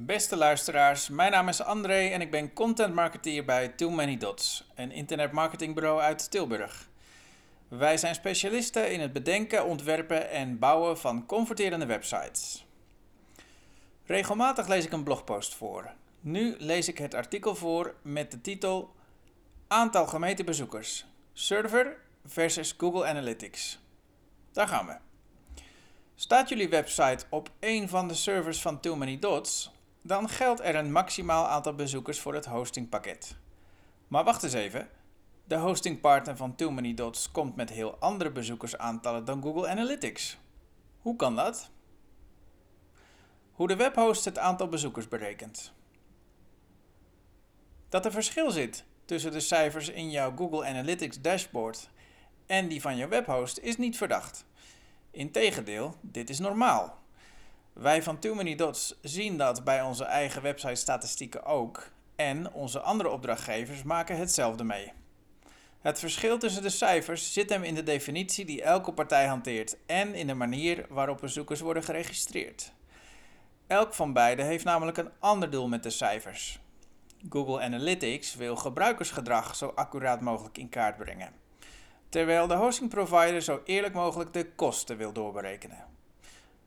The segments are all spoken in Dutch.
Beste luisteraars, mijn naam is André en ik ben content marketeer bij Too Many Dots, een internetmarketingbureau uit Tilburg. Wij zijn specialisten in het bedenken, ontwerpen en bouwen van converterende websites. Regelmatig lees ik een blogpost voor. Nu lees ik het artikel voor met de titel Aantal gemeten bezoekers. Server versus Google Analytics. Daar gaan we. Staat jullie website op een van de servers van Too Many Dots, dan geldt er een maximaal aantal bezoekers voor het hostingpakket. Maar wacht eens even. De hostingpartner van Too Many Dots komt met heel andere bezoekersaantallen dan Google Analytics. Hoe kan dat? Hoe de webhost het aantal bezoekers berekent. Dat er verschil zit tussen de cijfers in jouw Google Analytics dashboard en die van je webhost is niet verdacht. Integendeel, dit is normaal. Wij van Too Many Dots zien dat bij onze eigen website statistieken ook en onze andere opdrachtgevers maken hetzelfde mee. Het verschil tussen de cijfers zit hem in de definitie die elke partij hanteert en in de manier waarop bezoekers worden geregistreerd. Elk van beide heeft namelijk een ander doel met de cijfers. Google Analytics wil gebruikersgedrag zo accuraat mogelijk in kaart brengen, terwijl de hosting provider zo eerlijk mogelijk de kosten wil doorberekenen.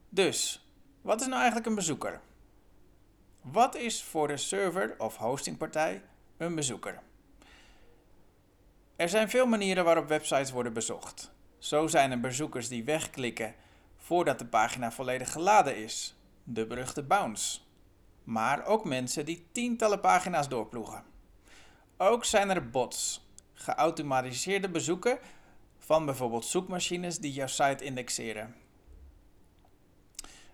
Dus, wat is nou eigenlijk een bezoeker? Wat is voor de server of hostingpartij een bezoeker? Er zijn veel manieren waarop websites worden bezocht. Zo zijn er bezoekers die wegklikken voordat de pagina volledig geladen is, de beruchte bounce. Maar ook mensen die tientallen pagina's doorploegen. Ook zijn er bots, geautomatiseerde bezoeken van bijvoorbeeld zoekmachines die jouw site indexeren.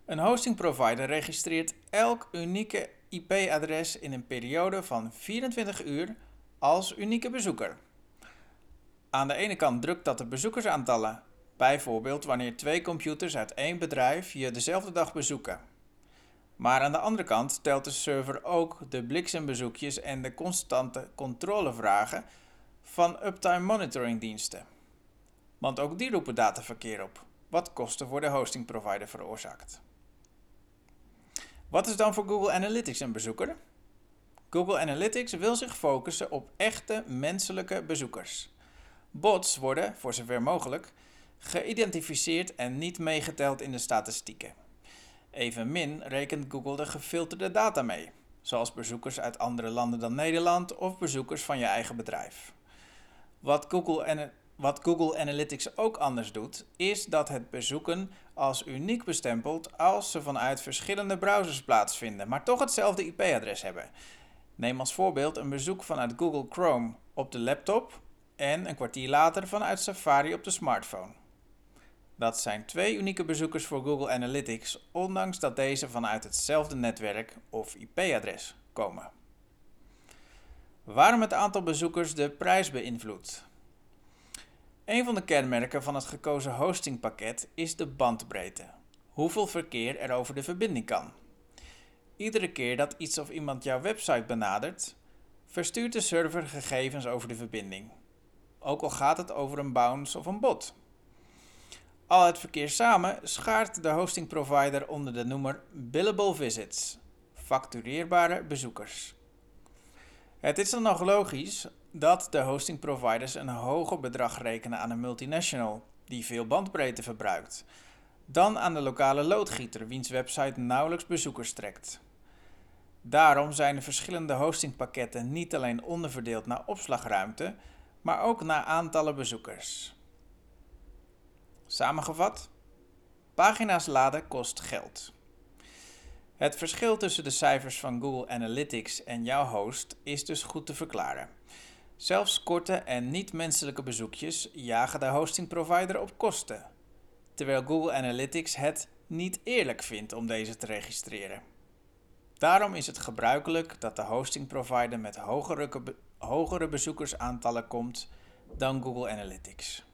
Een hosting provider registreert elk unieke IP-adres in een periode van 24 uur als unieke bezoeker. Aan de ene kant drukt dat de bezoekersaantallen, bijvoorbeeld wanneer twee computers uit één bedrijf je dezelfde dag bezoeken. Maar aan de andere kant telt de server ook de bliksembezoekjes en de constante controlevragen van uptime monitoring diensten. Want ook die roepen dataverkeer op, wat kosten voor de hosting provider veroorzaakt. Wat is dan voor Google Analytics een bezoeker? Google Analytics wil zich focussen op echte menselijke bezoekers. Bots worden, voor zover mogelijk, geïdentificeerd en niet meegeteld in de statistieken. Evenmin rekent Google de gefilterde data mee, zoals bezoekers uit andere landen dan Nederland of bezoekers van je eigen bedrijf. Wat Google, wat Google Analytics ook anders doet, is dat het bezoeken als uniek bestempelt als ze vanuit verschillende browsers plaatsvinden, maar toch hetzelfde IP-adres hebben. Neem als voorbeeld een bezoek vanuit Google Chrome op de laptop en een kwartier later vanuit Safari op de smartphone. Dat zijn twee unieke bezoekers voor Google Analytics, ondanks dat deze vanuit hetzelfde netwerk of IP-adres komen. Waarom het aantal bezoekers de prijs beïnvloedt. Een van de kenmerken van het gekozen hostingpakket is de bandbreedte. Hoeveel verkeer er over de verbinding kan. Iedere keer dat iets of iemand jouw website benadert, verstuurt de server gegevens over de verbinding. Ook al gaat het over een bounce of een bot. Al het verkeer samen schaart de hosting provider onder de noemer billable visits, factureerbare bezoekers. Het is dan nog logisch dat de hosting providers een hoger bedrag rekenen aan een multinational die veel bandbreedte verbruikt, dan aan de lokale loodgieter wiens website nauwelijks bezoekers trekt. Daarom zijn de verschillende hostingpakketten niet alleen onderverdeeld naar opslagruimte, maar ook naar aantallen bezoekers. Samengevat: pagina's laden kost geld. Het verschil tussen de cijfers van Google Analytics en jouw host is dus goed te verklaren. Zelfs korte en niet-menselijke bezoekjes jagen de hosting provider op kosten, terwijl Google Analytics het niet eerlijk vindt om deze te registreren. Daarom is het gebruikelijk dat de hosting provider met hogere, hogere bezoekersaantallen komt dan Google Analytics.